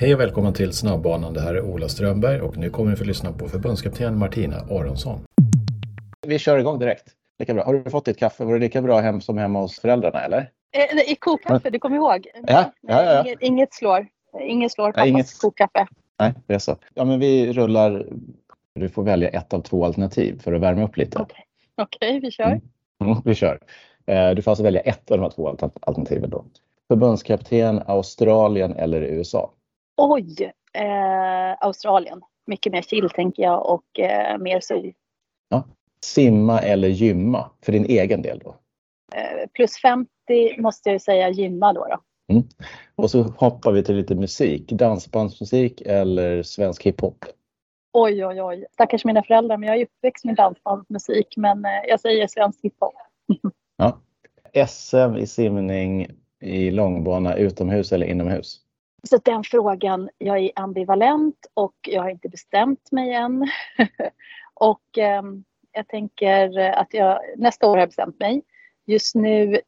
Hej och välkommen till Snabbbanan. Det här är Ola Strömberg och nu kommer vi få lyssna på förbundskapten Martina Aronsson. Vi kör igång direkt. Lika bra. Har du fått ditt kaffe? Var det lika bra hem som hemma hos föräldrarna eller? Eh, I kokkaffe, du kommer ihåg? Ja, ja, ja, ja. Inget, inget slår. Inget slår pappas inget- kokkaffe. Nej, det är så. Ja, men vi rullar. Du får välja ett av två alternativ för att värma upp lite. Okej, Okej, vi kör. Mm. Mm, vi kör. Eh, Du får alltså välja ett av de här två alter- alternativen då. Förbundskapten Australien eller USA? Oj! Eh, Australien. Mycket mer chill tänker jag och eh, mer sol. Simma eller gymma för din egen del då? Eh, plus 50 måste jag ju säga gymma då. då. Och så hoppar vi till lite musik. Dansbandsmusik eller svensk hiphop? Oj, oj, oj. Stackars mina föräldrar, men jag är uppväxt med dansbandsmusik. Men eh, jag säger svensk hiphop. Ja. SM i simning i långbana utomhus eller inomhus? Så den frågan, jag är ambivalent och jag har inte bestämt mig än. och eh, jag tänker att jag nästa år har jag bestämt mig. Just nu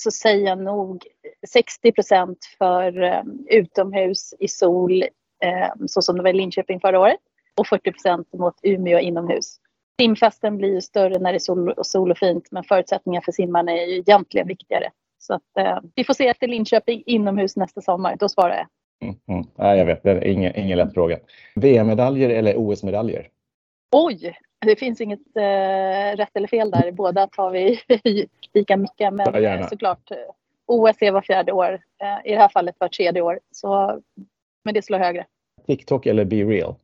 så säger jag nog 60 procent för eh, utomhus i sol, eh, så som det var i Linköping förra året. Och 40 procent mot Umeå inomhus. Simfesten blir ju större när det är sol och, sol och fint, men förutsättningar för simmarna är ju egentligen viktigare. Så att, eh, vi får se efter Linköping inomhus nästa sommar, då svarar jag. Mm, mm. Nej, jag vet, det är ingen, ingen lätt fråga. VM-medaljer eller OS-medaljer? Oj, det finns inget eh, rätt eller fel där. Båda tar vi lika mycket. Men Ja, eh, såklart, eh, OS är var fjärde år. Eh, I det här fallet var tredje år. Så, men det slår högre. TikTok eller Be Real?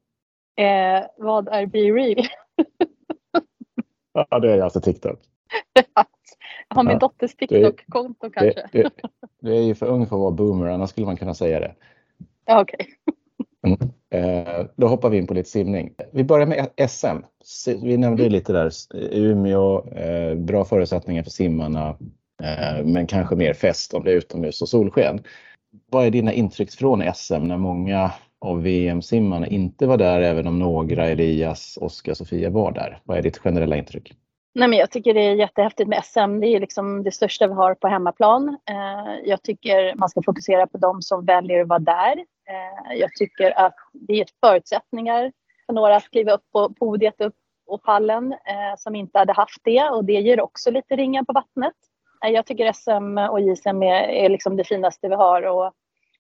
Eh, vad är Be Real? Ja, det är alltså TikTok. Jag har min dotters TikTok-konto kanske. Det är ju för ung för att vara boomer, annars skulle man kunna säga det. Ja, Okej. Mm. Eh, då hoppar vi in på lite simning. Vi börjar med SM. Vi nämnde lite där, eh, Umeå, eh, bra förutsättningar för simmarna, eh, men kanske mer fest om det är utomhus och solsken. Vad är dina intryck från SM när många av VM-simmarna inte var där, även om några, Elias, Oskar, Sofia var där? Vad är ditt generella intryck? Nej, men jag tycker det är jättehäftigt med SM. Det är liksom det största vi har på hemmaplan. Eh, jag tycker man ska fokusera på de som väljer att vara där. Eh, jag tycker att det är förutsättningar för några att kliva upp på podiet upp och pallen eh, som inte hade haft det och det ger också lite ringar på vattnet. Jag tycker SM och JSM är, är liksom det finaste vi har och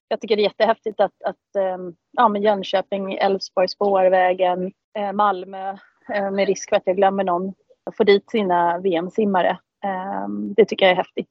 jag tycker det är jättehäftigt att, att ja, men Jönköping, Älvsborg, Spårvägen, Malmö, med risk för att jag glömmer någon, få dit sina VM-simmare. Ehm, Det tycker jag är häftigt.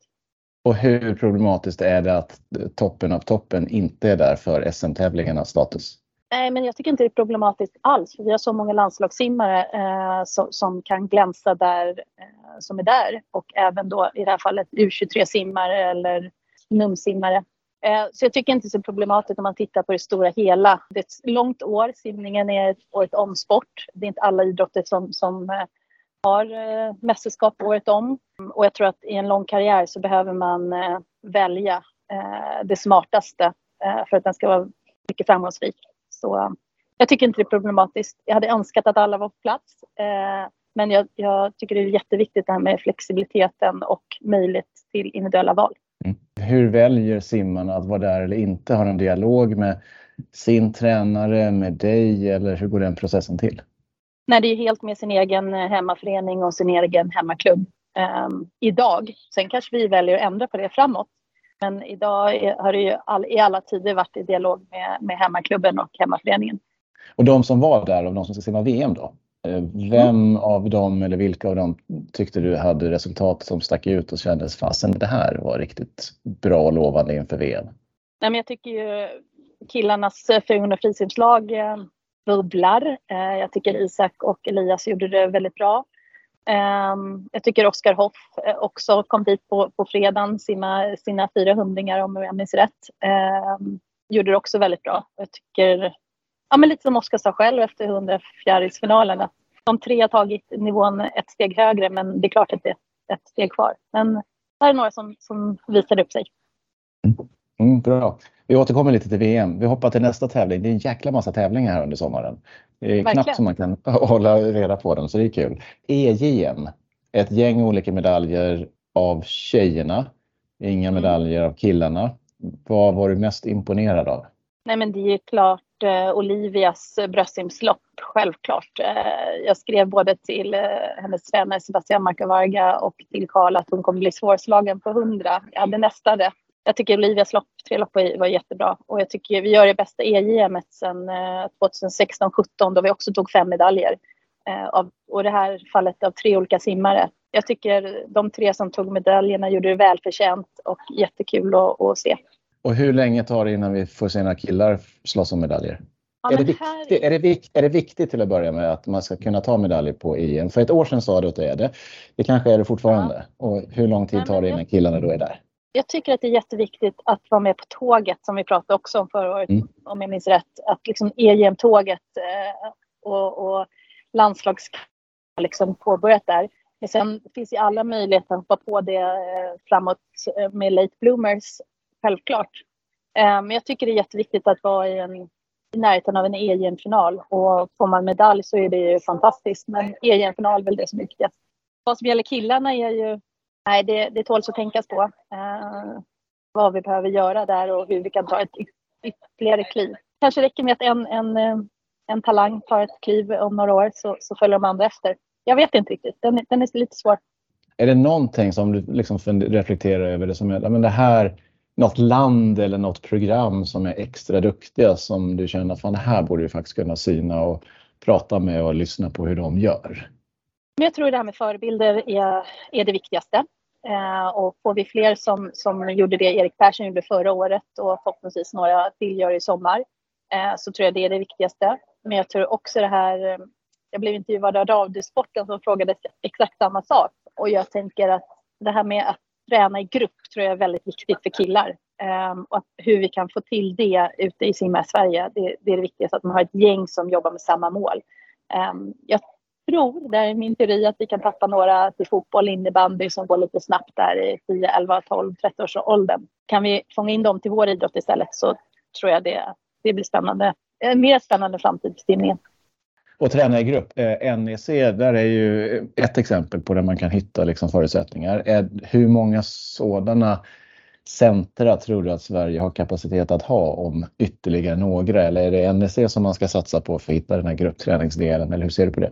Och hur problematiskt är det att toppen av toppen inte är där för SM-tävlingarnas status? Nej, men jag tycker inte det är problematiskt alls. För vi har så många landslagssimmare eh, som, som kan glänsa där, eh, som är där. Och även då i det här fallet U23-simmare eller NUM-simmare. Eh, så jag tycker inte det är så problematiskt om man tittar på det stora hela. Det är ett långt år. Simningen är ett året om sport. Det är inte alla idrotter som, som har eh, mästerskap året om. Och jag tror att i en lång karriär så behöver man eh, välja eh, det smartaste för att den ska vara mycket framgångsrik. Så jag tycker inte det är problematiskt. Jag hade önskat att alla var på plats. Men jag, jag tycker det är jätteviktigt det här med flexibiliteten och möjlighet till individuella val. Mm. Hur väljer simmarna att vara där eller inte? Har en dialog med sin tränare, med dig eller hur går den processen till? Nej, det är helt med sin egen eh, hemmaförening och sin egen hemmaklubb eh, idag. Sen kanske vi väljer att ändra på det framåt. Men idag är, har det ju all, i alla tider varit i dialog med, med hemmaklubben och hemmaföreningen. Och de som var där, av de som ska simma VM då? eh, Vem av dem eller vilka av dem tyckte du hade resultat som stack ut och kändes fasen det här var riktigt bra och lovande inför VM? Nej, men jag tycker ju killarnas eh, 400 frisimslag eh, bubblar. Eh, jag tycker Isak och Elias gjorde det väldigt bra. Eh, jag tycker Oskar Hoff eh, också kom dit på, på fredagen, sina, sina fyra hundringar om jag minns rätt. Eh, gjorde det också väldigt bra. Jag tycker, ja men lite som Oskar sa själv efter 100 fjärilsfinalen, att de tre har tagit nivån ett steg högre men det är klart att det är ett steg kvar. Men här är några som, som visade upp sig. Mm, bra. Vi återkommer lite till VM. Vi hoppar till nästa tävling. Det är en jäkla massa tävlingar här under sommaren. Det är Verkligen. knappt som man kan hålla reda på dem, så det är kul. EJM, ett gäng olika medaljer av tjejerna. Inga Mm. medaljer av killarna. Vad var du mest imponerad av? Nej men det är klart eh, Olivias bröstsimslopp, självklart. Eh, jag skrev både till eh, hennes tränare Sebastian Marcavarga och till Karl att hon kommer bli svårslagen på 100. Jag hade nästan rätt. Jag tycker Olivias lopp, tre lopp var, jättebra och jag tycker vi gör det bästa EJM sedan 2016-17 då vi också tog fem medaljer. Eh, av, och det här fallet av tre olika simmare. Jag tycker de tre som tog medaljerna gjorde det välförtjänt och jättekul att, att se. Och hur länge tar det innan vi får se några killar slåss om medaljer? Ja, är, det viktigt, här... är, det vikt, är det viktigt till att börja med att man ska kunna ta medaljer på EM? För ett år sedan sa du att det är det. Det kanske är det fortfarande. Ja. Och hur lång tid tar det innan killarna då är där? Jag tycker att det är jätteviktigt att vara med på tåget som vi pratade också om förra året, mm. om jag minns rätt. Att liksom EM-tåget eh, och, och landslags liksom påbörjat där. Men sen finns ju alla möjligheter att hoppa på det eh, framåt eh, med late bloomers, självklart. Eh, men jag tycker det är jätteviktigt att vara i, en, i närheten av en EM-final och får man medalj så är det ju fantastiskt. Men EM-final är väl det som är viktigast. Vad som gäller killarna är ju, nej det, det tåls att tänkas på. Eh, vad vi behöver göra där och hur vi kan ta ett ytterligare kliv. Kanske räcker med att en, en eh, en talang tar ett kliv om några år så, så följer de andra efter. Jag vet inte riktigt. Den, den är lite svår. Är det någonting som du liksom reflekterar över det som är, men det här, något land eller något program som är extra duktiga som du känner att fan, det här borde vi faktiskt kunna syna och prata med och lyssna på hur de gör? Men jag tror det här med förebilder är, är det viktigaste. Eh, och får vi fler som, som gjorde det Erik Persson gjorde förra året och förhoppningsvis några till gör i sommar eh, så tror jag det är det viktigaste. Men jag tror också det här, eh, jag blev intervjuad av Radiosporten som frågade exakt samma sak. Och jag tänker att det här med att träna i grupp tror jag är väldigt viktigt för killar. Um, och hur vi kan få till det ute i Simma Sverige, det, det, är det viktigaste, att man har ett gäng som jobbar med samma mål. Um, jag tror, det är min teori, att vi kan tappa några till fotboll, innebandy som går lite snabbt där i 10, 11, 12, 30 års åldern. Kan vi fånga in dem till vår idrott istället så tror jag det, det blir spännande en mer spännande framtid för simningen. Och träna i grupp. Eh, NEC, där är ju ett exempel på där man kan hitta liksom förutsättningar. Eh, hur många sådana centra tror du att Sverige har kapacitet att ha om ytterligare några? Eller är det NEC som man ska satsa på för att hitta den här gruppträningsdelen? Eller hur ser du på det?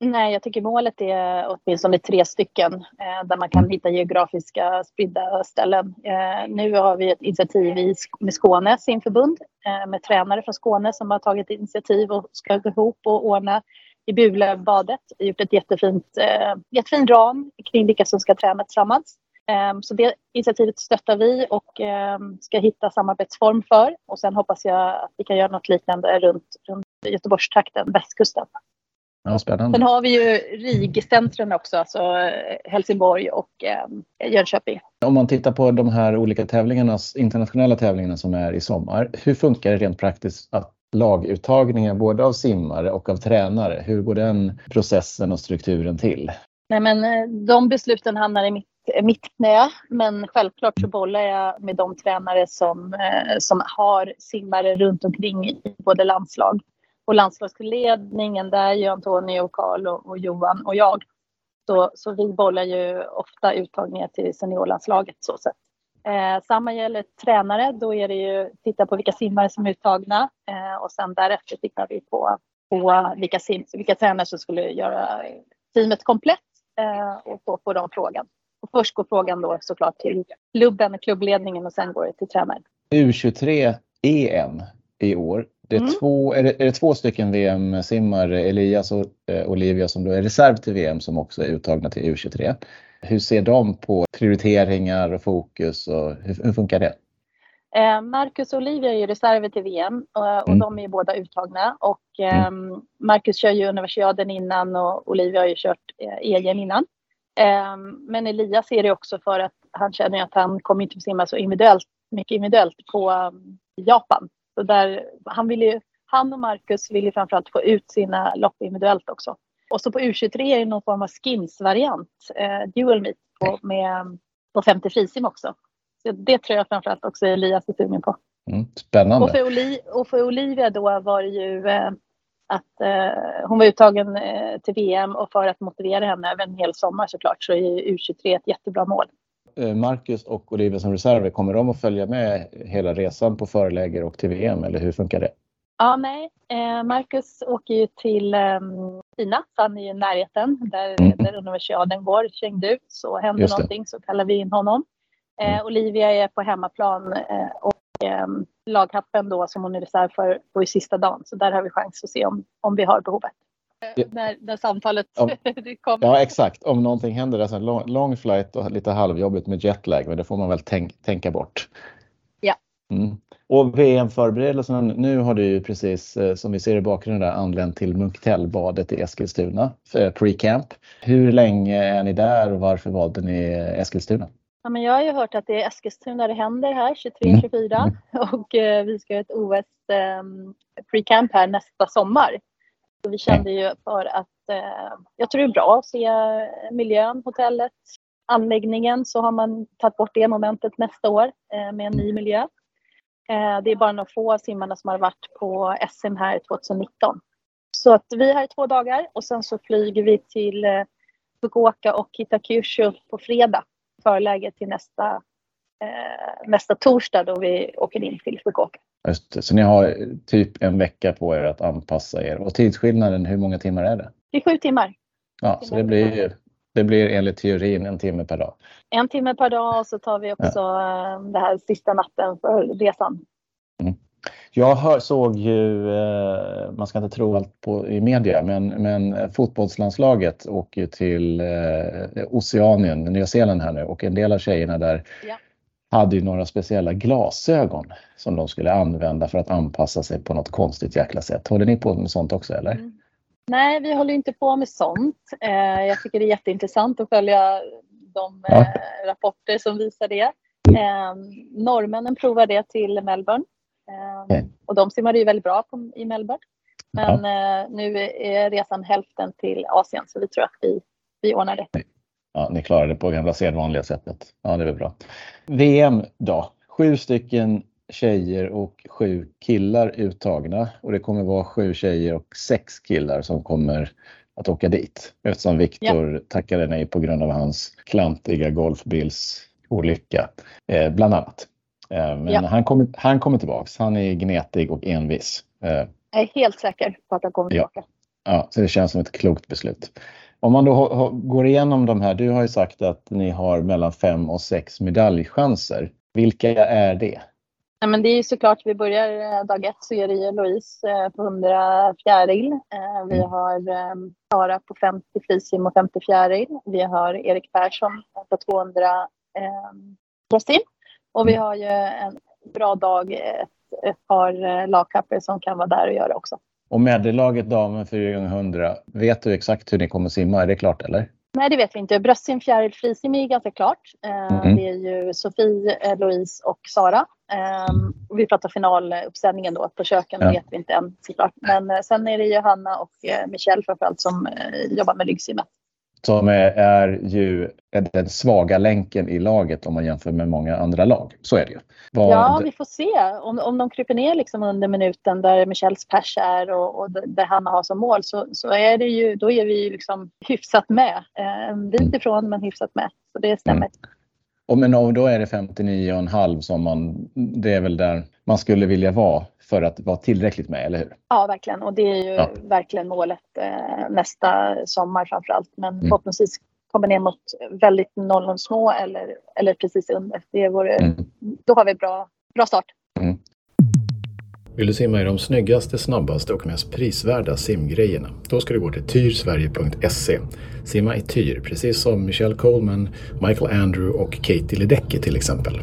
Nej, jag tycker målet är åtminstone tre stycken eh, där man kan mm. hitta geografiska spridda ställen. Eh, nu har vi ett initiativ i, med Skåne simförbund eh, med tränare från Skåne som har tagit initiativ och ska gå ihop och ordna i Bulöbadet. gjort ett jättefint, eh, jättefin ram kring vilka som ska träna tillsammans. Eh, så det initiativet stöttar vi och eh, ska hitta samarbetsform för och sen hoppas jag att vi kan göra något liknande runt, runt Göteborgstrakten, västkusten. Ja, spännande. Sen har vi ju RIG-centren också, alltså eh, Helsingborg och eh, Jönköping. Om man tittar på de här olika tävlingarna, internationella tävlingarna som är i sommar. Hur funkar det rent praktiskt att laguttagningen både av simmare och av tränare, hur går den processen och strukturen till? Nej, men eh, de besluten hamnar i mitt, mitt knä, men självklart så bollar jag med de tränare som, eh, som har simmare runt omkring i både landslag och landslagsledningen, där är ju Antonio, Karl och, och, Johan och jag. Så, så vi bollar ju ofta uttagningar till seniorlandslaget så sätt. Eh, samma gäller tränare, då är det ju titta på vilka simmare som är uttagna eh, och sen därefter tittar vi på, på vilka, sim, vilka tränare som skulle göra teamet komplett eh, och då får de frågan. Och först går frågan då såklart till klubben, klubbledningen och sen går det till tränaren. U23 EM i år. Det är, mm. två, är, det, är det två stycken VM-simmare, Elias och eh, Olivia, som då är reserv till VM som också är uttagna till U23. Hur ser de på prioriteringar och fokus och hur, hur funkar det? Eh, Marcus och Olivia är ju reserver till VM och, och mm. de är båda uttagna. Och, eh, mm. Marcus kör ju universiaden innan och Olivia har ju kört eh, EM innan. Eh, men Elias är det också för att han känner att han kommer inte att simma så individuellt, mycket individuellt på um, Japan. Så där, han, vill ju, han och Marcus vill ju framförallt få ut sina lopp individuellt också. Och så på U23 är det någon form av skins-variant, eh, dual meet på, med, på 50 frisim också. Så det tror jag framförallt också Elias är sugen på. Mm, spännande. Och för, Oli, och för Olivia då var det ju eh, att eh, hon var uttagen eh, till VM och för att motivera henne över en hel sommar såklart så är U23 ett jättebra mål. Eh, Marcus och Olivia som reserver, kommer de att följa med hela resan på föreläger och till VM eller hur funkar det? Ja, nej. Eh, Marcus åker ju till um, Kina, så han är ju i närheten där, mm. där universiaden går, Chengdu. Så händer någonting så kallar vi in honom. Eh, mm. Olivia är på hemmaplan och eh, lagkappen då som hon är reserv för går i sista dagen. Så där har vi chans att se om, om vi har behovet. När, när samtalet om, kommer. Ja exakt, om någonting händer. Alltså lång, lång flight och lite halvjobbigt med jetlag men det får man väl tänk, tänka bort. Ja. Mm. Och VM-förberedelserna, nu har du ju precis eh, som vi ser i bakgrunden där anlänt till Munktellbadet i Eskilstuna, för pre-camp. Hur länge är ni där och varför valde ni Eskilstuna? Ja, men jag har ju hört att det är Eskilstuna det händer här 23-24 mm. och eh, vi ska ha ett OS eh, pre-camp här nästa sommar. Så vi kände ju för att eh, jag tror det är bra att se miljön, hotellet, anläggningen så har man tagit bort det momentet nästa år eh, med en ny miljö. Eh, det är bara några få av simmarna som har varit på SM här 2019. Så att vi är här i två dagar och sen så flyger vi till eh, Fukuoka och Kitakyushu på fredag förläge till nästa, eh, nästa torsdag då vi åker in till Fukuoka. Just. Så ni har typ en vecka på er att anpassa er. Och tidsskillnaden, hur många timmar är det? Det är sju timmar. Ja, så det blir, det blir enligt teorin en timme per dag. En timme per dag och så tar vi också ja. Eh, det här sista natten för resan. Mm. Jag hör, såg ju, eh, man ska inte tro allt på, i media, men, men fotbollslandslaget åker till eh, Oceanien, Nya Zeeland här nu och en del av tjejerna där ja. Hade ju några speciella glasögon som de skulle använda för att anpassa sig på något konstigt jäkla sätt. Håller ni på med sånt också eller? Mm. Nej, vi håller inte på med sånt. Eh, jag tycker det är jätteintressant att följa de ja. Eh, rapporter som visar det. Eh, norrmännen provar det till Melbourne okay. och de simmade ju väldigt bra på, i Melbourne. Men ja. nu är resan hälften till Asien så vi tror att vi, vi ordnar det. Ja, ni klarar det på gamla sedvanliga sättet. Ja, det är bra. VM då? Sju stycken tjejer och sju killar uttagna och det kommer vara sju tjejer och sex killar som kommer att åka dit eftersom Viktor ja. tackade nej på grund av hans klantiga golfbilsolycka eh, bland annat. Eh, men ja. han, kommer, han kommer tillbaks. Han är gnetig och envis. Eh, jag är helt säker på att han kommer tillbaka. Ja, ja så det känns som ett klokt beslut. Om man då går igenom de här, du har ju sagt att ni har mellan fem och sex medaljchanser. Vilka är det? Ja, men det är såklart, vi börjar eh, dag ett så är det ju Louise eh, på 100 fjäril. Eh, vi mm. har Sara på 50 frisim och 50 fjäril. Vi har Erik Persson på 200 bröstsim. Och vi mm. har ju en bra dag, ett, ett par lagkapper som kan vara där och göra också. Och medellaget damen 4 x 100 vet du exakt hur ni kommer simma? Är det klart eller? Nej, det vet vi inte. Bröstsim, fjäril, frisim är ganska klart. Mm. Det är ju Sofie, Louise och Sara. Um, vi pratar finaluppställningen då. På köken ja. vet vi inte än såklart. Men uh, sen är det ju Hanna och uh, Michelle framförallt som jobbar med ryggsimmet. Som är, är ju den svaga länken i laget om man jämför med många andra lag. Så är det ju. Vad... Ja, vi får se. Om, om de kryper ner liksom under minuten där Michelles pers är och, och där Hanna har som mål så, så är det ju, då är vi ju liksom hyfsat med. En bit mm. ifrån men hyfsat med. Så det stämmer. Mm. Och men då är det 59,5 som man, det är väl där man skulle vilja vara för att vara tillräckligt med, eller hur? Ja, verkligen. Och det är ju ja. verkligen målet eh, nästa sommar framför allt. Men mm. förhoppningsvis komma ner mot väldigt 00 små eller, eller precis under. Det vore, mm. Då har vi bra, bra start. Mm. Vill du simma i de snyggaste, snabbaste och mest prisvärda simgrejerna? Då ska du gå till tyrsverige.se. Simma i Tyr, precis som Michelle Coleman, Michael Andrew och Katie Ledecky till exempel.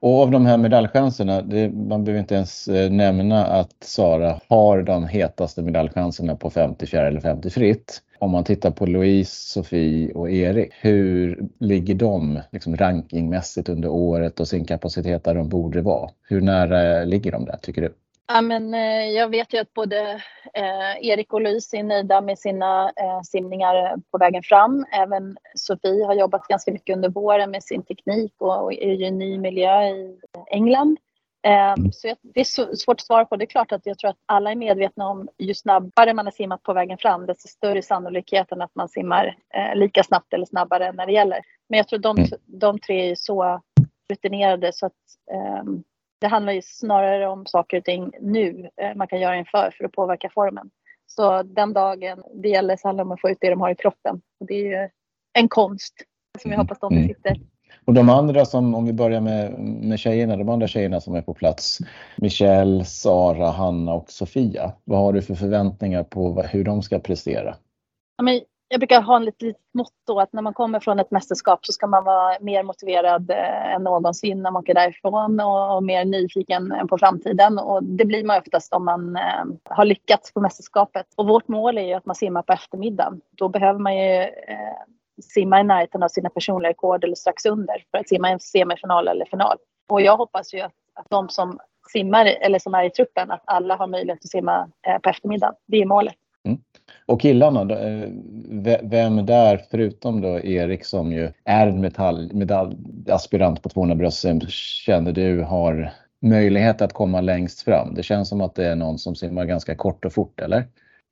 Och av de här medaljchanserna, det, man behöver inte ens eh, nämna att Sara har de hetaste medaljchanserna på 50 fjäril eller 50 fritt. Om man tittar på Louise, Sofie och Erik, hur ligger de liksom rankingmässigt under året och sin kapacitet där de borde vara? Hur nära ligger de där tycker du? Ja, men, eh, jag vet ju att både eh, Erik och Louise är nöjda med sina eh, simningar på vägen fram. Även Sofie har jobbat ganska mycket under våren med sin teknik och, är ju i en ny miljö i England. Um, så det är svårt att svara på. Det är klart att jag tror att alla är medvetna om ju snabbare man har simmat på vägen fram desto större sannolikheten att man simmar lika snabbt eller snabbare när det gäller. Men jag tror de, mm. de tre är så rutinerade så att um, det handlar ju snarare om saker och ting nu eh, man kan göra inför för att påverka formen. Så den dagen det gäller så handlar det om att få ut det de har i kroppen. Och det är ju en konst som jag hoppas de mm. besitter. Och de andra som, om vi börjar med, med tjejerna, de andra tjejerna som är på plats. Michelle, Sara, Hanna och Sofia. Vad har du för förväntningar på hur de ska prestera? Ja, men jag brukar ha en litet motto att när man kommer från ett mästerskap så ska man vara mer motiverad eh, än någonsin när man åker därifrån och, och mer nyfiken än på framtiden. Och det blir man oftast om man eh, har lyckats på mästerskapet. Och vårt mål är ju att man simmar på eftermiddagen. Då behöver man ju eh, simma i närheten av sina personliga rekord eller strax under för att simma en semifinal eller final. Och jag hoppas ju att, att de som simmar eller som är i truppen, att alla har möjlighet att simma eh, på eftermiddagen. Det är målet. Mm. Och killarna, då, eh, vem där förutom då Erik som ju är en metall, medaljaspirant på 200 bröstsim känner du har möjlighet att komma längst fram? Det känns som att det är någon som simmar ganska kort och fort, eller?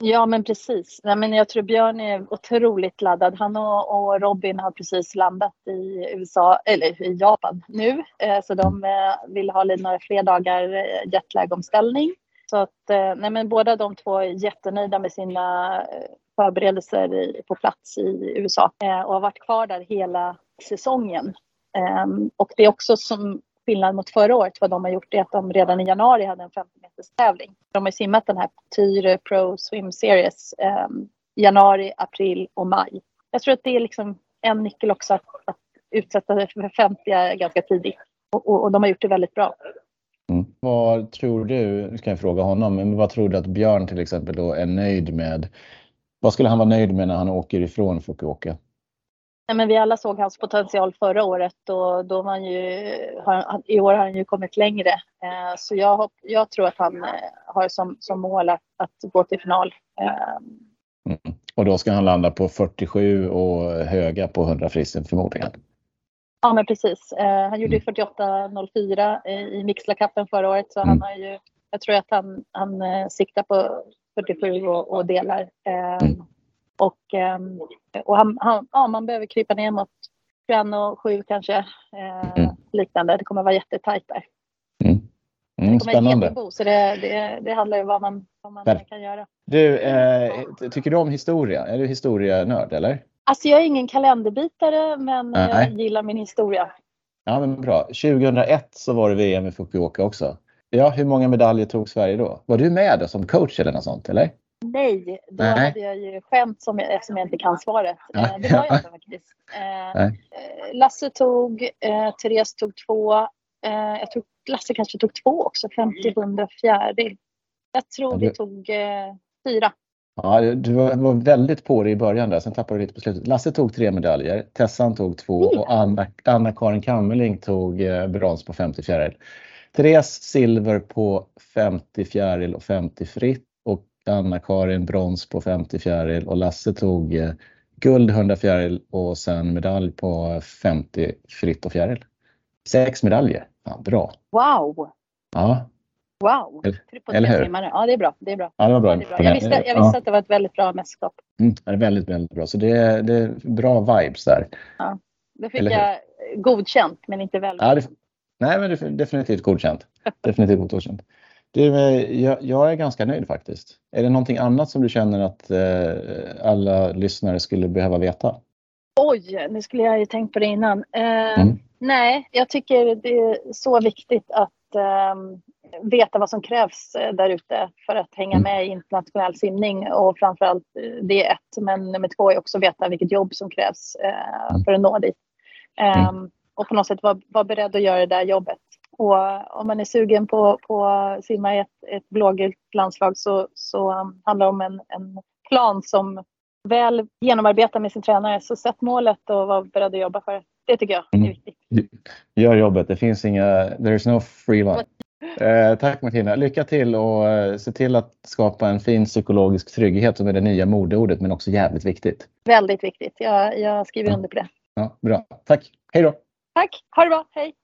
Ja, men precis. Nej, men jag tror Björn är otroligt laddad. Han och, och Robin har precis landat i USA, eller i Japan nu. Eh, så de eh, vill ha lite några fler dagar jetlag-omställning. Så att, eh, nej, men båda de två är jättenöjda med sina eh, förberedelser i, på plats i USA eh, och har varit kvar där hela säsongen. Ehm, och det är också som skillnad mot förra året vad de har gjort är att de redan i januari hade en 50 meters tävling. De har simmat den här Tyre Pro Swim Series eh, januari, april och maj. Jag tror att det är liksom en nyckel också att, att utsätta sig för 50 ganska tidigt och, och, och, de har gjort det väldigt bra. Vad tror du, nu ska jag fråga honom, men vad tror du att Björn till exempel då är nöjd med? Vad skulle han vara nöjd med när han åker ifrån Fukuoka? Nej, men vi alla såg hans potential förra året och då man ju, har, i år har han ju kommit längre. Eh, så jag, jag tror att han eh, har som, som mål att, att gå till final. Eh. Mm. Och då ska han landa på 47 och höga på 100 fristen förmodligen? Ja men precis. Eh, han gjorde mm. 48.04 i Mixlacupen förra året så mm. han har ju, jag tror att han, han eh, siktar på 47 och, och delar. Eh, mm. Och, ehm, och han, han, ja, man behöver krypa ner mot 21 och 7 kanske. Eh, mm. Liknande. Det kommer vara jättetajt där. Mm. Mm, spännande. Bo, så det, det, det handlar ju om vad man, vad man kan göra. Du, eh, tycker du om historia? Är du historienörd eller? Alltså jag är ingen kalenderbitare men Nej. jag gillar min historia. Ja men bra. 2001 så var det VM i Fukuoka också. Ja, hur många medaljer tog Sverige då? Var du med då som coach eller något sånt eller? Nej, då Nej. hade jag ju skämt som jag, eftersom jag inte kan svaret. Ja. Eh, det var jag inte faktiskt. Eh, eh, Lasse tog, Therese tog två. Jag tror Lasse kanske tog två också, 50, 100 fjäril. Jag tror vi tog fyra. Ja, du var, väldigt på det i början där, sen tappade du lite på slutet. Lasse tog tre medaljer, Tessan tog två och Anna-Karin Anna Kammerling tog eh, brons på 50 fjäril. Therese silver på 50 fjäril och 50 fritt och Anna-Karin brons på 50 fjäril och Lasse tog eh, guld 100 fjäril och sen medalj på 50 fritt och fjäril. Sex medaljer. Ja, bra. Wow! Ja. Wow! Eller hur? Simmare. Ja, det är bra. Det är bra. Ja, det var bra. Det bra. Jag, visste, jag visste ja. att det var ett väldigt bra mästerskap. Mm, det är väldigt, väldigt bra. Så det är, det är bra vibes där. Ja. Då fick jag godkänt, men inte väldigt. Ja, det, nej, men det är definitivt godkänt. definitivt godkänt. Du, eh, jag, jag, är ganska nöjd faktiskt. Är det någonting annat som du känner att eh, alla lyssnare skulle behöva veta? Oj, nu skulle jag ju tänkt på det innan. Eh, mm. Nej, jag tycker det är så viktigt att eh, veta vad som krävs eh, där ute för att hänga mm. med i internationell simning och framförallt eh, det är ett. Men nummer två är också att veta vilket jobb som krävs eh, mm. för att nå dit. Mm. Ehm, och på något sätt vara var beredd att göra det där jobbet. Och om man är sugen på, på att simma i ett, ett blågult landslag så, så um, handlar det om en, en plan som väl genomarbetar med sin tränare. Så sätt målet och var beredd att jobba för det. Det tycker jag är viktigt. Gör jobbet. Det finns inga, there is no free lunch. Eh, tack Martina. Lycka till och eh, se till att skapa en fin psykologisk trygghet som är det nya modeordet men också jävligt viktigt. Väldigt viktigt. Jag, jag skriver under på det. Ja, bra. Tack. Hej då. Tack. Ha det bra. Hej.